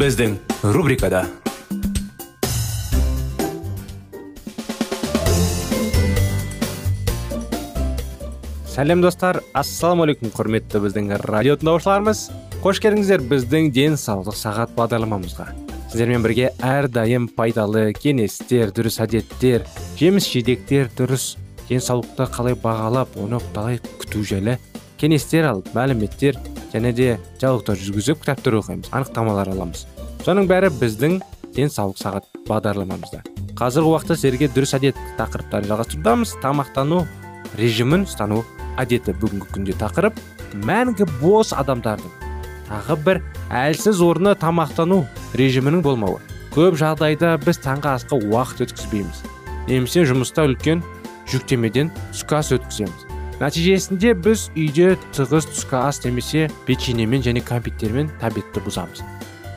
Біздің рубрикада сәлем достар ассалаумағалейкум құрметті біздің радио тыңдаушыларымыз қош келдіңіздер біздің денсаулық сағат бағдарламамызға сіздермен бірге әрдайым пайдалы кеңестер дұрыс әдеттер жеміс жидектер дұрыс денсаулықты қалай бағалап оны қалай күту жайлы кеңестер алып мәліметтер және де диалогтар жүргізіп кітаптар оқимыз анықтамалар аламыз. Соның бәрі біздің денсаулық сағат бағдарламамызда. Қазіргі уақытта сіздерге дұрыс әдет тақырыптарын жалғастырудамыз. Тамақтану режимін ұстану әдеті бүгінгі күнде тақырып. Мәңгі бос адамдардың тағы бір әлсіз орны тамақтану режимінің болмауы. Көп жағдайда біз таңғы асқа уақыт өткізбейміз. Немесе жұмыста үлкен жүктемеден түскі ас өткіземіз. Нәтижесінде біз үйде тығыз түскі ас немесе печеньемен және кәмпиттермен тәбетті бұзамыз.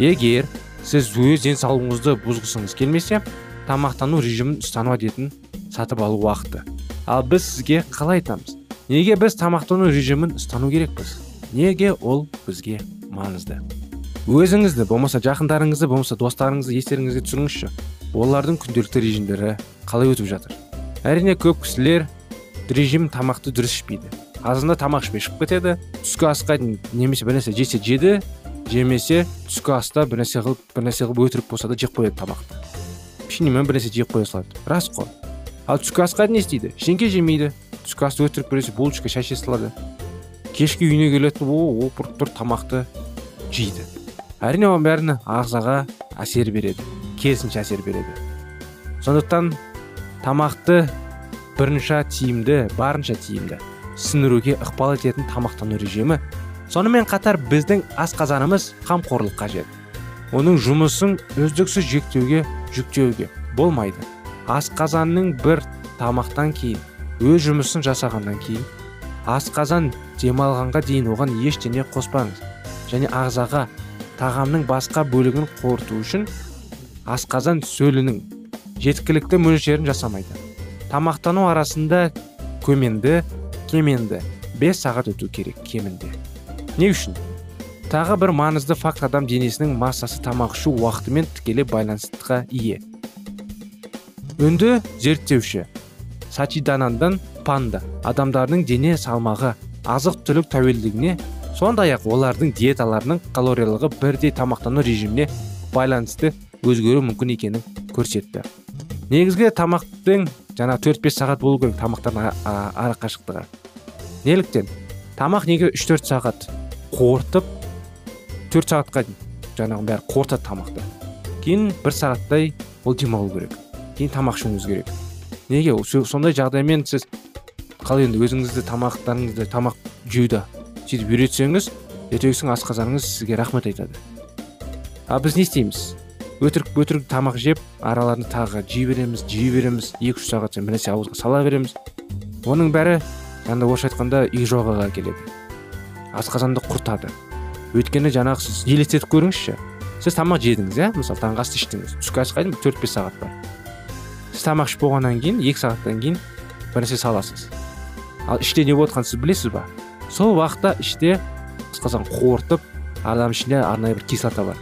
Егер сіз өз денсаулығыңызды бұзғысыңыз келмесе тамақтану режимін ұстану әдетін сатып алу уақыты. Ал біз сізге қалай айтамыз? Неге біз тамақтану режимін ұстану керекпіз? Неге ол бізге маңызды? Өзіңізді болмаса жақындарыңызды болмаса достарыңызды естеріңізге түсіріңізші. Олардың күнделікті режимдері қалай өтіп жатыр? Әрине көп кісілер режим тамақты дұрыс ішпейді. Азанда тамақ ішпей шығып кетеді түскі асқа немесе бір нәрсе жесе жеді жемесе түскі аста бір нәрсе қылып бір нәрсе қылып өтірік болса да жеп қояды тамақты. Печеньемен бір нәрсе жеп қоя салады. Рас қой. Ал түскі асқа не істейді? Ештеңке жемейді. Түскі асты өтірік бір нәрсе булочка шәй салады. Кешке үйіне келеді о опырып тұр тамақты жейді. Әрине оның бәріне ағзаға әсер береді. Керісінше әсер береді. Сондықтан тамақты бірінші тиімді барынша тиімді сіңіруге ықпал ететін тамақтану режимі сонымен қатар біздің асқазанымыз қамқорлық қажет. Оның жұмысын үздіксіз жектеуге жүктеуге болмайды. Асқазанның бір тамақтан кейін өз жұмысын жасағаннан кейін асқазан демалғанға дейін оған ештеңе қоспаңыз. Және ағзаға тағамның басқа бөлігін қорыту үшін асқазан сөлінің жеткілікті мөлшерін жасамайды. Тамақтану арасында көменді кеменді 5 сағат өту керек кемінде. Не үшін. Тағы бір маңызды факт адам денесінің массасы тамақ ішу уақытымен тікелей байланыстыға ие. Үнді зерттеуші сачиданандан панда. Адамдардың дене салмағы азық түлік тәуелдігіне сондай ақ олардың диеталарының калориялығы бірдей тамақтану режиміне байланысты өзгеруі мүмкін екенін көрсетті. Негізгі тамақтың жаңа 4-5 сағат болу керек тамақтардың ара қашықтығы неліктен? Тамақ неге 3-4 сағат қорытып 4 сағатқа жаңағы бәрі қорытады тамақты. Кейін бір сағаттай ол демалу керек. Кейін тамақ ішуіңіз керек. Неге? Сондай жағдаймен сіз қалай енді өзіңізді тамақтарыңызды тамақ жеуді сөйтіп үйретсеңіз ертеңгісін асқазаныңыз сізге рахмет айтады. Ал біз не істейміз? Өтірік өтірік тамақ жеп араларында тағы жей береміз жей береміз екі үш сағат бір нәрсе ауызға сала береміз. Оның бәрі жаңағыдай орысша айтқанда изжогаға келеді. Асқазанды құртады. Өйткені жаңағы сіз елестетіп көріңізші. Сіз тамақ жедіңіз иә? Мысалы таңғы асты іштіңіз. Түскі асқа дейін төрт бес сағат бар. Сіз тамақ ішіп болғаннан кейін екі сағаттан кейін бір нәрсе саласыз. Ал іште не болып сіз білесіз ба? Сол уақытта іште асқазан қорытып адам ішінде арнайы бір кислота бар.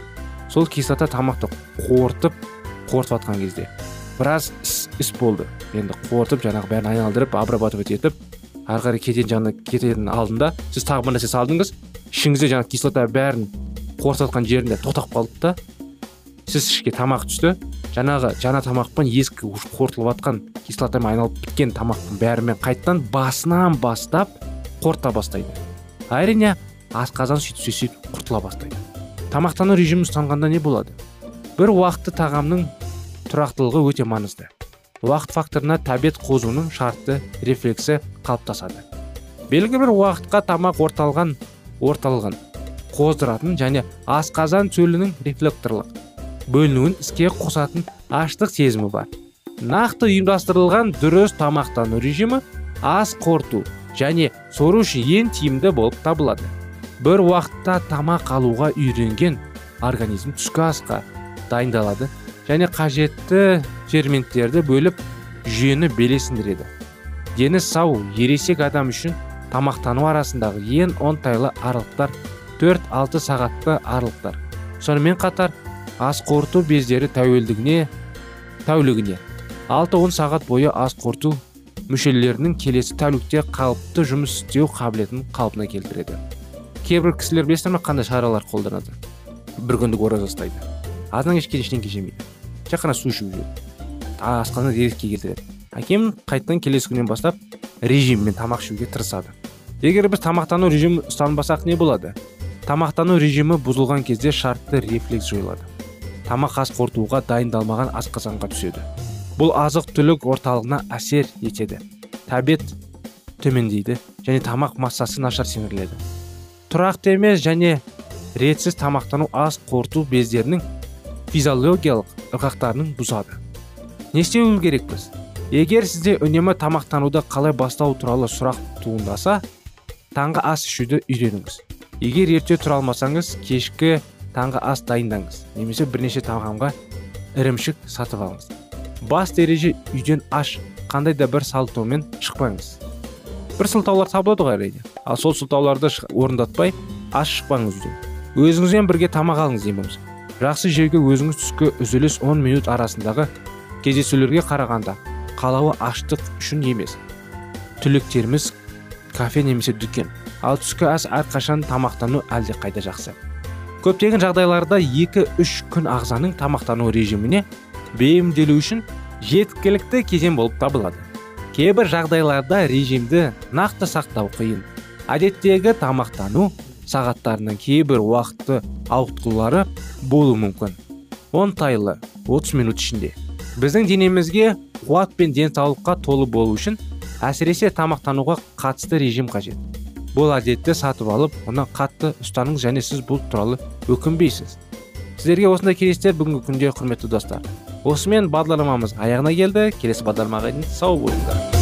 Сол кислота тамақты қорытып қорытып жатқан кезде біраз іс, іс болды. Енді қорытып жаңағы бәрін айналдырып обрабатывать етіп ары қарай кететін жағына кететін алдында сіз тағы бір нәрсе салдыңыз. Ішіңізде жаңағы кислота бәрін қорытып жатқан жерінде тоқтап қалды да сіз ішке тамақ түсті. Жаңағы жаңа тамақпен ескі қорытылып жатқан кислотамен айналып біткен тамақтың бәрімен қайтадан басынан бастап қорыта бастайды. Әрине асқазан сөйтсе сөйтіп құртыла бастайды. Тамақтану режимін ұстанғанда не болады? Бір уақытты тағамның тұрақтылығы өте маңызды. Уақыт факторына тәбет қозуының шартты рефлексі қалыптасады. Белгілі бір уақытқа тамақ орталған орталған қоздыратын және асқазан цөлінің рефлекторлық бөлінуін іске қосатын аштық сезімі бар. Нақты ұйымдастырылған дұрыс тамақтану режимі ас қорыту және сору үшін ең тиімді болып табылады. Бір уақытта тамақ алуға үйренген организм түскі асқа дайындалады. Және қажетті ферменттерді бөліп жүйені белесіндіреді. Дені сау ересек адам үшін тамақтану арасындағы ең оңтайлы аралықтар 4-6 сағатты аралықтар сонымен қатар ас қорыту бездері тәуелдігіне тәулігіне 6-10 сағат бойы ас қорыту мүшелерінің келесі тәулікте қалыпты жұмыс істеу қабілетін қалпына келтіреді. Кейбір кісілер білесіздер қандай шаралар қолданады? Бір күндік ораза ұстайды. Азаннан кешке ештеңе жемейді тек қана су ішіп жүреді асқазан ретке келтіреді. Әкем қайтадан келесі күннен бастап режиммен тамақ ішуге тырысады. Егер біз тамақтану режимін ұстанбасақ не болады? Тамақтану режимі бұзылған кезде шартты рефлекс жойылады. Тамақ ас қорытуға дайындалмаған асқазанға түседі. Бұл азық түлік орталығына әсер етеді. Тәбет төмендейді және тамақ массасы нашар сіңіріледі. Тұрақты емес және ретсіз тамақтану ас қорыту бездерінің физиологиялық ырғақтарын бұзады. Не істеу керекпіз? Егер сізде үнемі тамақтануды қалай бастау туралы сұрақ туындаса таңғы ас ішуді үйреніңіз. Егер ерте тұра алмасаңыз кешкі таңғы ас дайындаңыз немесе бірнеше тағамға ірімшік сатып алыңыз. Бас ереже үйден аш қандай да бір салтаумен шықпаңыз. Бір сылтаулар табылады ғой әрине. Ал сол сылтауларды орындатпай аш шықпаңыз үйден. Өзіңізбен бірге тамақ алыңыз ең жақсы жеуге өзіңіз түскі үзіліс 10 минут арасындағы кездесулерге қарағанда қалауы аштық үшін емес. Түлектеріміз кафе немесе дүкен ал түскі ас әрқашан тамақтану әлде қайда жақсы. Көптеген жағдайларда 2-3 күн ағзаның тамақтану режиміне бейімделу үшін жеткілікті кезең болып табылады. Кейбір жағдайларда режимді нақты сақтау қиын. Әдеттегі тамақтану сағаттарының кейбір уақытты ауытқулары болуы мүмкін. Оңтайлы 30 минут ішінде. Біздің денемізге қуат пен денсаулыққа толы болу үшін әсіресе тамақтануға қатысты режим қажет. Бұл әдетті сатып алып оны қатты ұстаныңыз және сіз бұл туралы өкінбейсіз. Сіздерге осындай кеңестер бүгінгі күнде құрметті достар. Осымен бағдарламамыз аяғына келді. Келесі бағдарламаға дейін сау болыңыздар.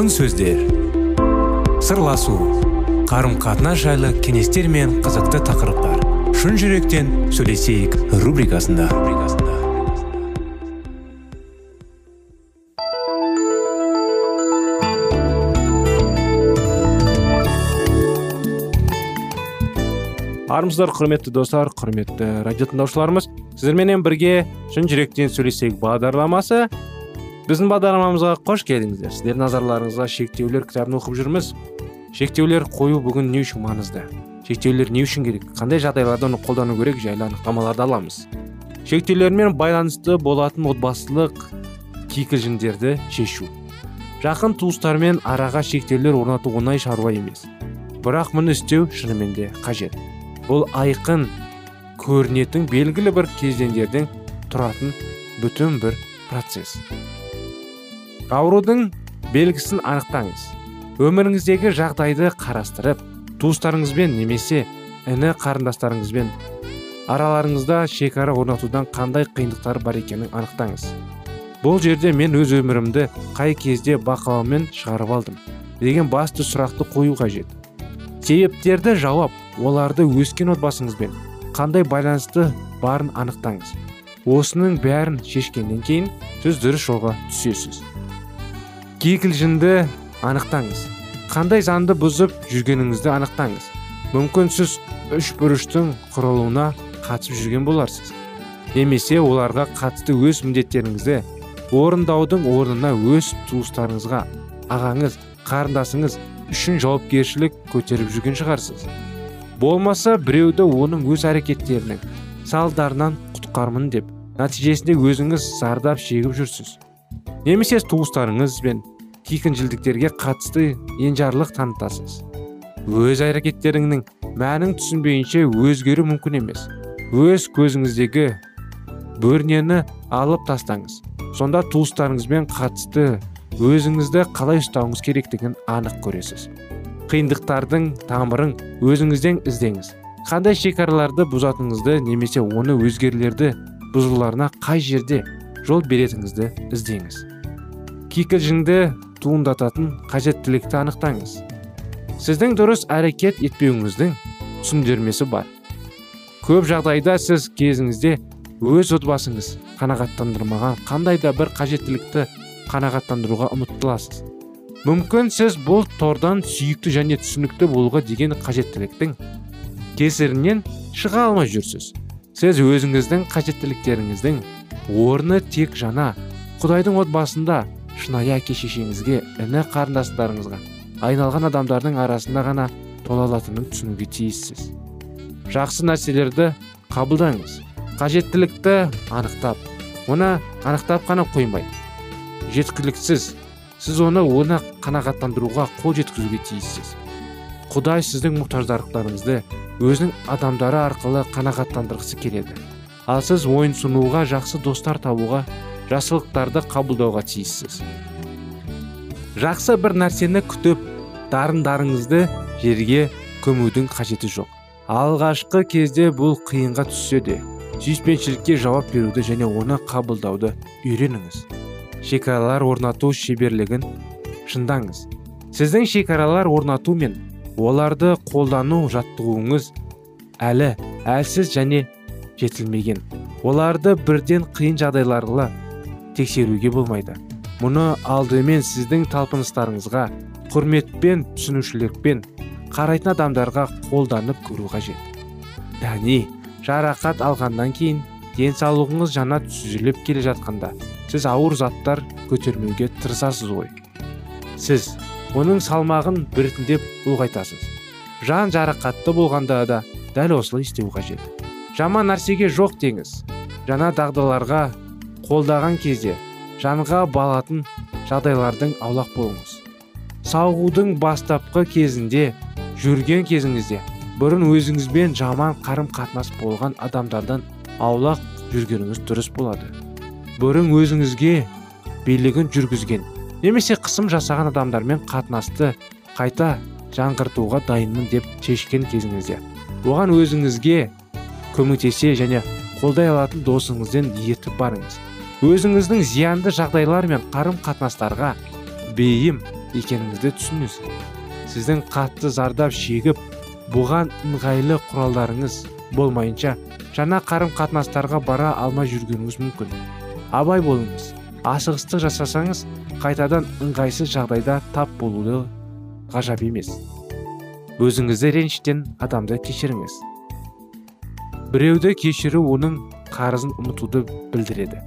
Алтын сөздер. Сырласу қарым қатынас жайлы кеңестер мен қызықты тақырыптар. Шын жүректен сөйлесейік рубрикасында. Армысыздар құрметті достар құрметті радио тыңдаушыларымыз сіздерменен бірге шын жүректен сөйлесейік бағдарламасы. Біздің бағдарламамызға қош келдіңіздер. Сіздер назарларыңызға шектеулер кітабын оқып жүрміз. Шектеулер қою бүгін не үшін маңызды? Шектеулер не үшін керек? Қандай жағдайларда оны қолдану керек жайлы анықтамаларды аламыз. Шектеулермен байланысты болатын отбасылық кикілжіңдерді шешу. Жақын туыстармен араға шектеулер орнату оңай шаруа емес. Бірақ мұны істеу шынымен де қажет. Бұл айқын көрінетін белгілі бір кезеңдерден тұратын бүтін бір процесс. Аурудың белгісін анықтаңыз. Өміріңіздегі жағдайды қарастырып туыстарыңызбен немесе іні қарындастарыңызбен араларыңызда шекара орнатудан қандай қиындықтар бар екенін анықтаңыз. Бұл жерде мен өз өмірімді қай кезде бақылаумен шығарып алдым деген басты сұрақты қою қажет. Себептерді жауап оларды өскен отбасыңызбен қандай байланысты барын анықтаңыз. Осының бәрін шешкеннен кейін сіз дұрыс жолға түсесіз. Кикілжіңді анықтаңыз. Қандай заңды бұзып жүргеніңізді анықтаңыз. Мүмкін сіз үш бұрыштың құрылуына қатысып жүрген боларсыз. Немесе оларға қатысты өз міндеттеріңізді орындаудың орнына өз туыстарыңызға ағаңыз қарындасыңыз үшін жауапкершілік көтеріп жүрген шығарсыз. Болмаса біреуді оның өз әрекеттерінің салдарынан құтқармын деп нәтижесінде өзіңіз зардап шегіп жүрсіз. Немесе туыстарыңыз бен қатысты енжарлық танытасыз. Өз әрекеттеріңнің мәнін түсінбейінше өзгеру мүмкін емес. Өз көзіңіздегі бөрнені алып тастаңыз. Сонда туыстарыңызбен қатысты өзіңізді қалай ұстауыңыз керектігін анық көресіз. Қиындықтардың тамырын өзіңізден іздеңіз. Қандай шекараларды бұзатыныңызды немесе оны өзгерлерді бұзуларына қай жерде жол беретіңізді іздеңіз кикілжіңді туындататын қажеттілікті анықтаңыз. Сіздің дұрыс әрекет етпеуіңіздің түсіндірмесі бар. Көп жағдайда сіз кезіңізде өз отбасыңыз қанағаттандырмаған қандай да бір қажеттілікті қанағаттандыруға ұмытыласыз мүмкін сіз бұл тордан сүйікті және түсінікті болуға деген қажеттіліктің кесірінен шыға алмай жүрсіз. Сіз өзіңіздің қажеттіліктеріңіздің орны тек жана құдайдың отбасында шынайы әке шешеңізге іні қарындастарыңызға айналған адамдардың арасында ғана тола алатынын түсінуге тиіссіз. Жақсы нәрселерді қабылдаңыз. Қажеттілікті анықтап. Оны анықтап қана қоймай. Жеткіліксіз. Сіз оны оны қанағаттандыруға қол жеткізуге тиіссіз. Құдай сіздің мұқтаждықтарыңызды өзінің адамдары арқылы қанағаттандырғысы келеді. Ал сіз ойынсынуға жақсы достар табуға жақсылықтарды қабылдауға тиіссіз. Жақсы бір нәрсені күтіп дарындарыңызды жерге көмудің қажеті жоқ. Алғашқы кезде бұл қиынға түссе де сүйіспеншілікке жауап беруді және оны қабылдауды үйреніңіз. Шекаралар орнату шеберлігін шыңдаңыз. Сіздің шекаралар орнату мен оларды қолдану жаттығуыңыз әлі әлсіз және жетілмеген. Оларды бірден қиын жағдайларла тексеруге болмайды. Мұны алдымен сіздің талпыныстарыңызға құрметпен түсінушілікпен қарайтын адамдарға қолданып көру қажет. Яғни жарақат алғаннан кейін денсаулығыңыз жаңа түзеліп келе жатқанда сіз ауыр заттар көтермеуге тырысасыз ғой. Сіз оның салмағын біртіндеп ұлғайтасыз. Жан жарақатты болғанда да дәл осылай істеу қажет. Жаман нәрсеге жоқ деңіз. Жаңа дағдыларға қолдаған кезде жанға балатын жағдайлардың аулақ болыңыз. Сауғудың бастапқы кезінде жүрген кезіңізде бұрын өзіңізбен жаман қарым қатынас болған адамдардан аулақ жүргеніңіз дұрыс болады. Бұрын өзіңізге билігін жүргізген немесе қысым жасаған адамдармен қатынасты қайта жаңғыртуға дайынмын деп шешкен кезіңізде. Оған өзіңізге көмектесе және қолдай алатын досыңыздан ертіп барыңыз өзіңіздің зиянды жағдайлар мен қарым қатынастарға бейім екеніңізді түсінесіз сіздің қатты зардап шегіп бұған ыңғайлы құралдарыңыз болмайынша жаңа қарым қатынастарға бара алмай жүргеніңіз мүмкін. Абай болыңыз. Асығыстық жасасаңыз қайтадан ыңғайсыз жағдайда тап болуы ғажап емес. Өзіңізді реніштен адамды кешіріңіз. Біреуді кешіру оның қарызын ұмытуды білдіреді.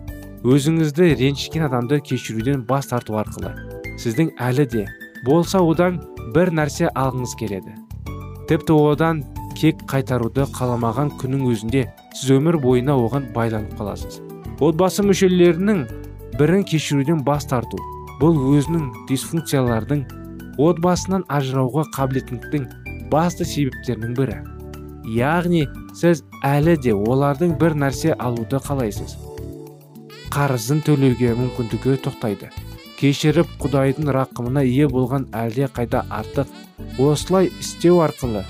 Өзіңізді ренжіткен адамды кешіруден бас тарту арқылы сіздің әлі де болса одан бір нәрсе алғыңыз келеді. Тіпті одан кек қайтаруды қаламаған күннің өзінде сіз өмір бойына оған байланып қаласыз. Отбасы мүшелерінің бірін кешіруден бас тарту бұл өзінің дисфункциялардың отбасынан ажырауға қабілеттіліктің басты себептерінің бірі. Яғни сіз әлі де олардың бір нәрсе алуды қалайсыз. Қарызын төлеуге мүмкіндігі тоқтайды. Кешіріп құдайдың рақымына ие болған әлде қайда артық осылай істеу арқылы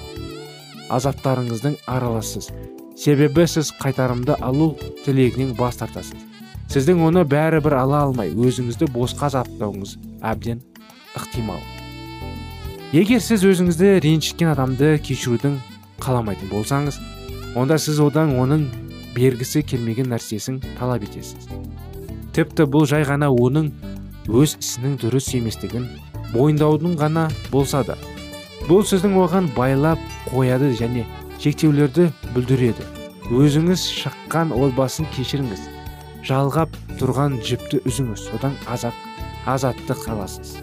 азаптарыңыздың араласыз. Себебі сіз қайтарымды алу тілегінен бас тартасыз. Сіздің оны бәрібір ала алмай өзіңізді босқа азаптауыңыз әбден ықтимал. Егер сіз өзіңізді ренжіткен адамды кешірудің қаламайтын болсаңыз онда сіз одан оның бергісі келмеген нәрсесін талап етесіз. Тіпті бұл жай ғана оның өз ісінің дұрыс еместігін мойындаудың ғана болса да бұл сіздің оған байлап қояды және шектеулерді бүлдіреді. Өзіңіз шыққан отбасын кешіріңіз. Жалғап тұрған жіпті үзіңіз. Содан азат азаттық аласыз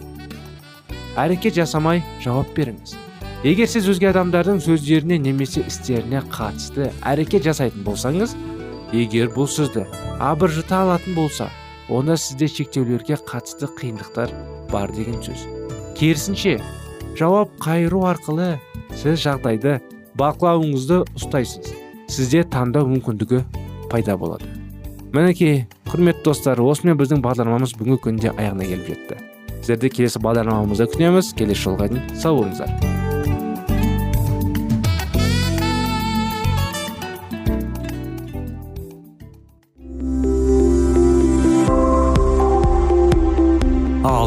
әрекет жасамай жауап беріңіз. Егер сіз өзге адамдардың сөздеріне немесе істеріне қатысты әрекет жасайтын болсаңыз егер бұл сізді абыржыта алатын болса онда сізде шектеулерге қатысты қиындықтар бар деген сөз. Керісінше жауап қайыру арқылы сіз жағдайды бақылауыңызды ұстайсыз. Сізде таңдау мүмкіндігі пайда болады. Мінекей құрметті достар осымен біздің бағдарламамыз бүгінгі күнде аяғына келіп жетті. Сіздерді келесі бағдарламамызда күтеміз келесі жолға дейін сау болыңыздар.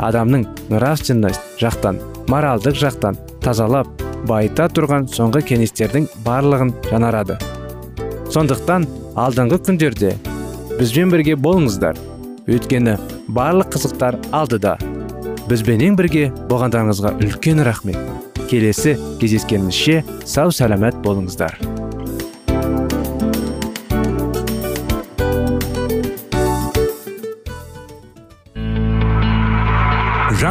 адамның нравственность жақтан моральдық жақтан тазалап байыта тұрған соңғы кеңестердің барлығын жанарады. сондықтан алдыңғы күндерде бізбен бірге болыңыздар. Өйткені барлық қызықтар алдыда. Бізбенен бірге болғандарыңызға үлкен рахмет. Келесі кездескенімізше сау сәлемет болыңыздар.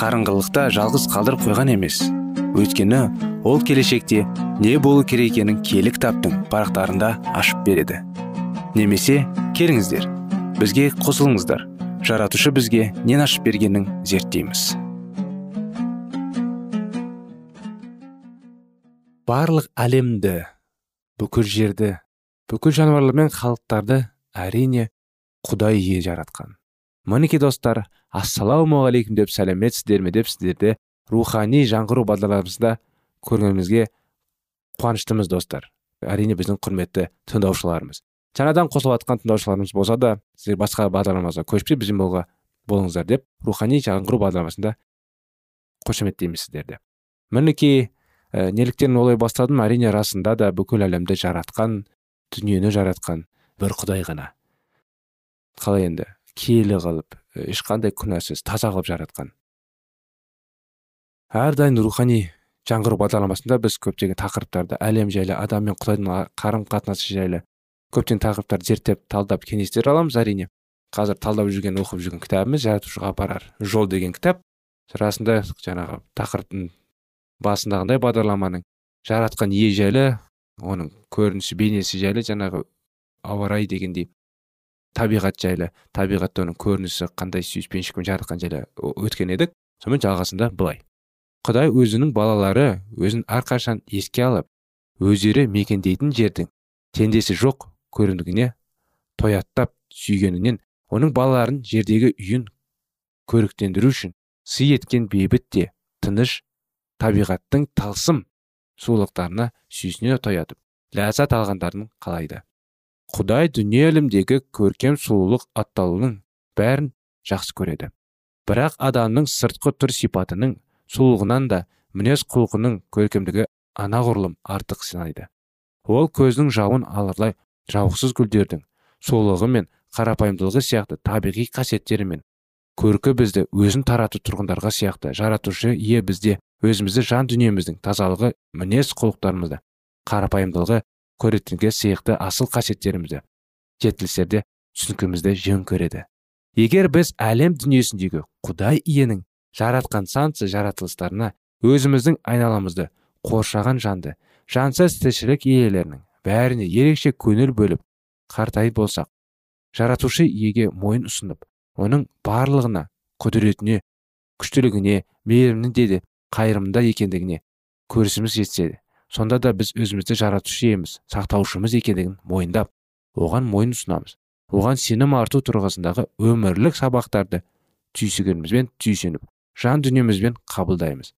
қарыңғылықта жалғыз қалдырып қойған емес. Өйткені ол келешекте не болу керек екенін киелі кітаптың парақтарында ашып береді. Немесе келіңіздер бізге қосылыңыздар. Жаратушы бізге нен ашып бергенін зерттейміз. Барлық әлемді бүкіл жерді бүкіл жануарлар мен халықтарды әрине құдай ие жаратқан. Мінекей достар ассалаумағалейкум деп сәлеметсіздер ме деп сіздерді рухани жаңғыру бағдарламамызда көргенімізге қуаныштымыз достар. Әрине біздің құрметті тыңдаушыларымыз. Жаңадан қосылып жатқан тыңдаушыларымыз болса да сіздер басқа бағдарламамызға көшпей бізбен болуға болыңыздар деп рухани жаңғыру бағдарламасында қошеметтейміз сіздерді. Мінекей ә, неліктен олай бастадым әрине расында да бүкіл әлемді жаратқан дүниені жаратқан бір құдай ғана. Қалай енді? Киелі қылып ешқандай күнәсіз таза қылып жаратқан әрдайым рухани жаңғыру бағдарламасында біз көптеген тақырыптарды әлем жайлы адам мен құдайдың қарым қатынасы жайлы көптеген тақырыптарды зерттеп талдап кеңестер аламыз. Әрине қазір талдап жүрген оқып жүрген кітабымыз жаратушыға апарар жол деген кітап. Расында жаңағы тақырыптың басындағындай бағдарламаның жаратқан ие жайлы оның көрінісі бейнесі жайлы жаңағы ауа райы дегендей табиғат жайлы табиғатта оның көрінісі қандай сүйіспеншілікпен жаратқан жайлы өткен едік. Сонымен жалғасында былай. Құдай өзінің балалары өзін әрқашан еске алып өздері мекендейтін жердің теңдесі жоқ көрінгеніне тояттап сүйгенінен оның балаларын жердегі үйін көріктендіру үшін сый еткен бейбіт те тыныш табиғаттың талсым сұлулықтарына сүйсіне тоятып ләззат алғандарын қалайды. Құдай дүние әлемдегі көркем сұлулық атталуының бәрін жақсы көреді. Бірақ адамның сыртқы түр сипатының сұлулығынан да мінез құлқының көркемдігі анағұрлым артық санайды ол көздің жауын алырлай жауықсыз гүлдердің сұлулығы мен қарапайымдылығы сияқты табиғи қасиеттерімен көркі бізді өзін тарату тұрғындарға сияқты жаратушы ие бізде өзімізді жан дүниеміздің тазалығы мінез құлықтарымызды қарапайымдылығы көретін сияқты асыл қасиеттерімізді жетілістерде түсінкімізді жөн көреді. Егер біз әлем дүниесіндегі құдай иенің жаратқан сансыз жаратылыстарына өзіміздің айналамызды қоршаған жанды жансыз тіршілік иелерінің бәріне ерекше көңіл бөліп қартайып болсақ жаратушы иеге мойын ұсынып оның барлығына құдіретіне күштілігіне мейірімінде де қайырымда екендігіне көрісіміз жетсе сонда да біз өзімізді жаратушы иеміз сақтаушымыз екендігін мойындап оған мойын ұсынамыз. Оған сенім арту тұрғысындағы өмірлік сабақтарды түйсігенімізбен түйсініп жан дүниемізбен қабылдаймыз.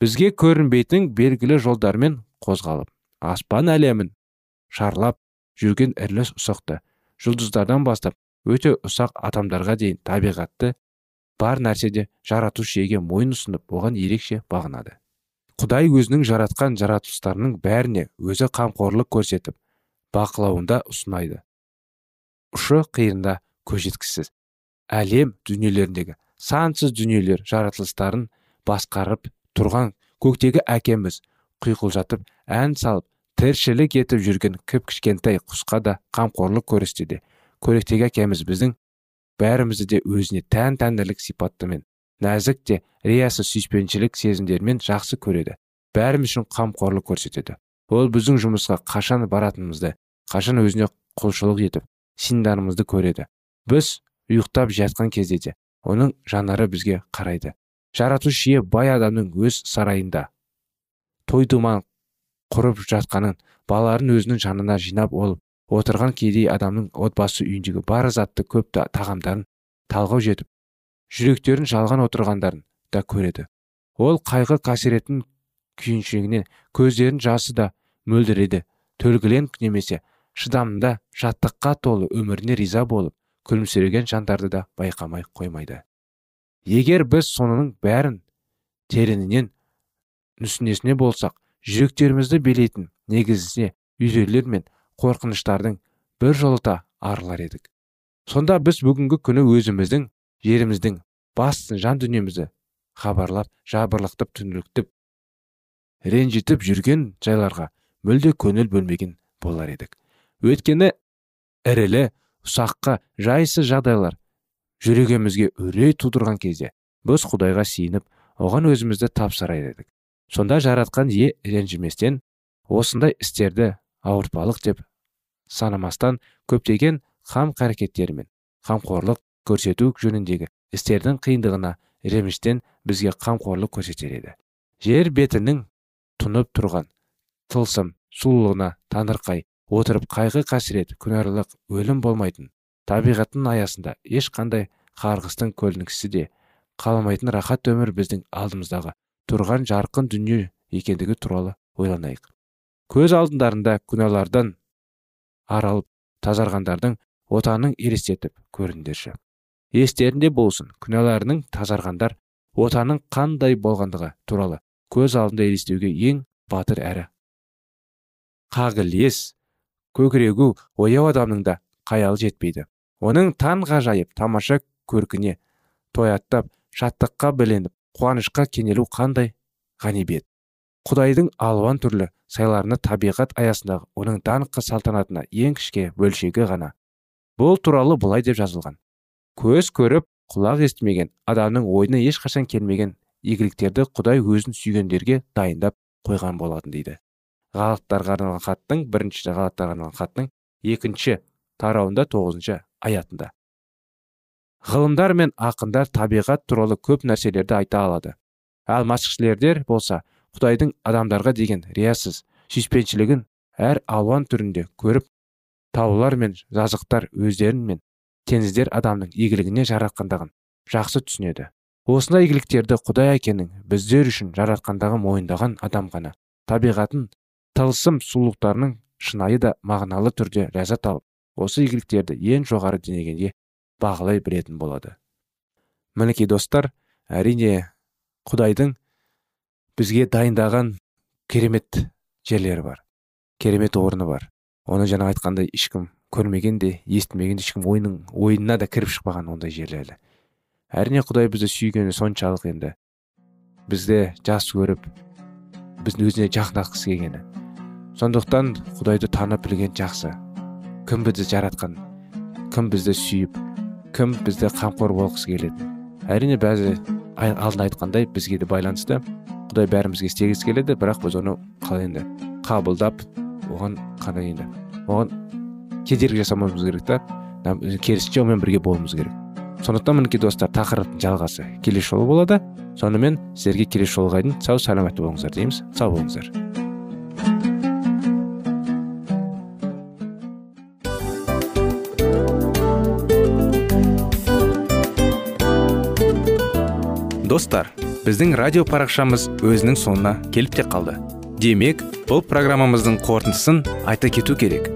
Бізге көрінбейтін белгілі жолдармен қозғалып аспан әлемін шарлап жүрген ірілі ұсақты жұлдыздардан бастап өте ұсақ атомдарға дейін табиғатты бар нәрседе жаратушы иеге мойын ұсынып оған ерекше бағынады. Құдай өзінің жаратқан жаратылыстарының бәріне өзі қамқорлық көрсетіп бақылауында ұсынайды. Ұшы қиырында көз жеткісіз әлем дүниелеріндегі сансыз дүниелер жаратылыстарын басқарып тұрған көктегі әкеміз құйқылжатып ән салып тіршілік етіп жүрген кіп кішкентай құсқа да қамқорлық көрсетеді. Көректегі әкеміз біздің бәрімізді де өзіне тән тәндірлік сипаттымен нәзік те риясыз сүйіспеншілік сезімдерімен жақсы көреді. Бәріміз үшін қамқорлық көрсетеді. Ол біздің жұмысқа қашан баратынымызды қашан өзіне құлшылық етіп синдарымызды көреді. Біз ұйықтап жатқан кезде де оның жанары бізге қарайды. Жаратушы ие бай адамның өз сарайында. Той думан құрып жатқанын балаларын өзінің жанына жинап олып отырған кедей адамның отбасы үйіндегі бар затты көп тағамдарын талғау жетіп жүректерін жалған отырғандарын да көреді. Ол қайғы қасіреттің күйіншегінен көздерін жасы да мөлдіреді. Төлгілен немесе шыдамында жаттыққа толы өміріне риза болып күлімсіреген жандарды да байқамай қоймайды. Егер біз соның бәрін тереңінен нүсінесіне болсақ жүректерімізді билейтін негізіне үйрейлер мен қорқыныштардың бір жолыта арылар едік. Сонда біз бүгінгі күні өзіміздің жеріміздің басты жан дүниемізді хабарлап жабырлықтып түніліктіп ренжітіп жүрген жайларға мүлде көңіл бөлмеген болар едік. Өйткені ірілі ұсаққа жайсыз жағдайлар жүрегімізге үрей тудырған кезде біз құдайға сиініп оған өзімізді тапсыра едік. Сонда жаратқан ие ренжіместен осындай істерді ауыртпалық деп санамастан көптеген хам қарекеттерімен қамқорлық көрсету жөніндегі істердің қиындығына реміштен бізге қамқорлық көрсетер еді. Жер бетінің тұнып тұрған тылсым сұлулығына таңырқай отырып қайғы қасірет күнәрлық өлім болмайтын табиғаттың аясында ешқандай қарғыстың көлінгісі де қаламайтын рахат өмір біздің алдымыздағы тұрған жарқын дүние екендігі туралы ойланайық. Көз алдындарында күнәлардан аралып тазарғандардың отанын елестетіп көріңдерші. Естерінде болсын күнәларының тазарғандар отаның қандай болғандығы туралы көз алдында елестеуге ең батыр әрі. Қағілез көкірегі ояу адамның да қаялы жетпейді. Оның таң ғажайып тамаша көркіне тояттап шаттыққа біленіп қуанышқа кенелу қандай ғанибет? Құдайдың алуан түрлі сайларына табиғат аясындағы оның даңқы салтанатына ең кішке бөлшегі ғана. Бұл туралы былай деп жазылған. Көз көріп құлақ естімеген адамның ойына ешқашан келмеген игіліктерді құдай өзін сүйгендерге дайындап қойған болатын дейді. Ғалаттарға арналған хаттың бірінші ғалаттарға арналған хаттың екінші тарауында тоғызыншы аятында. Ғылымдар мен ақындар табиғат туралы көп нәрселерді айта алады. Ал мәсіхшілердер болса құдайдың адамдарға деген риясыз сүйіспеншілігін әр алуан түрінде көріп таулар мен жазықтар өздерін мен теңіздер адамның игілігіне жаратқандығын жақсы түсінеді. Осындай игіліктерді құдай әкенің біздер үшін жаратқандығын мойындаған адам ғана. Табиғатын тылсым сұлулықтарының шынайы да мағыналы түрде ләззат алып осы игіліктерді ең жоғары деңгейге бағалай білетін болады. Мінекей достар әрине құдайдың бізге дайындаған керемет жерлері бар керемет орны бар. Оны жаңа айтқандай ешкім көрмеген де естімеген де ешкім ойының ойына да кіріп шықпаған ондай жерлерді әрине құдай бізді сүйгені соншалық енді. Бізді жас көріп біздің өзіне жақындатқысы келгені. Сондықтан құдайды танып білген жақсы. Кім бізді жаратқан кім бізді сүйіп кім бізді қамқор болғысы келеді. Әрине бәзі алдында айтқандай бізге де байланысты. Құдай бәрімізге істегісі келеді бірақ біз оны қалай енді қабылдап оған қандай енді. Оған кедергі жасамауымыз керек та. Керісінше онымен бірге болуымыз керек. Сондықтан мінекей достар тақырыптың жалғасы. Келесі жолы болады. Сонымен сіздерге келесі жолға дейін сау саламатты болыңыздар дейміз. Сау болыңыздар. Достар біздің радио парақшамыз өзінің соңына келіп те қалды. Демек бұл программамыздың қорытындысын айта кету керек.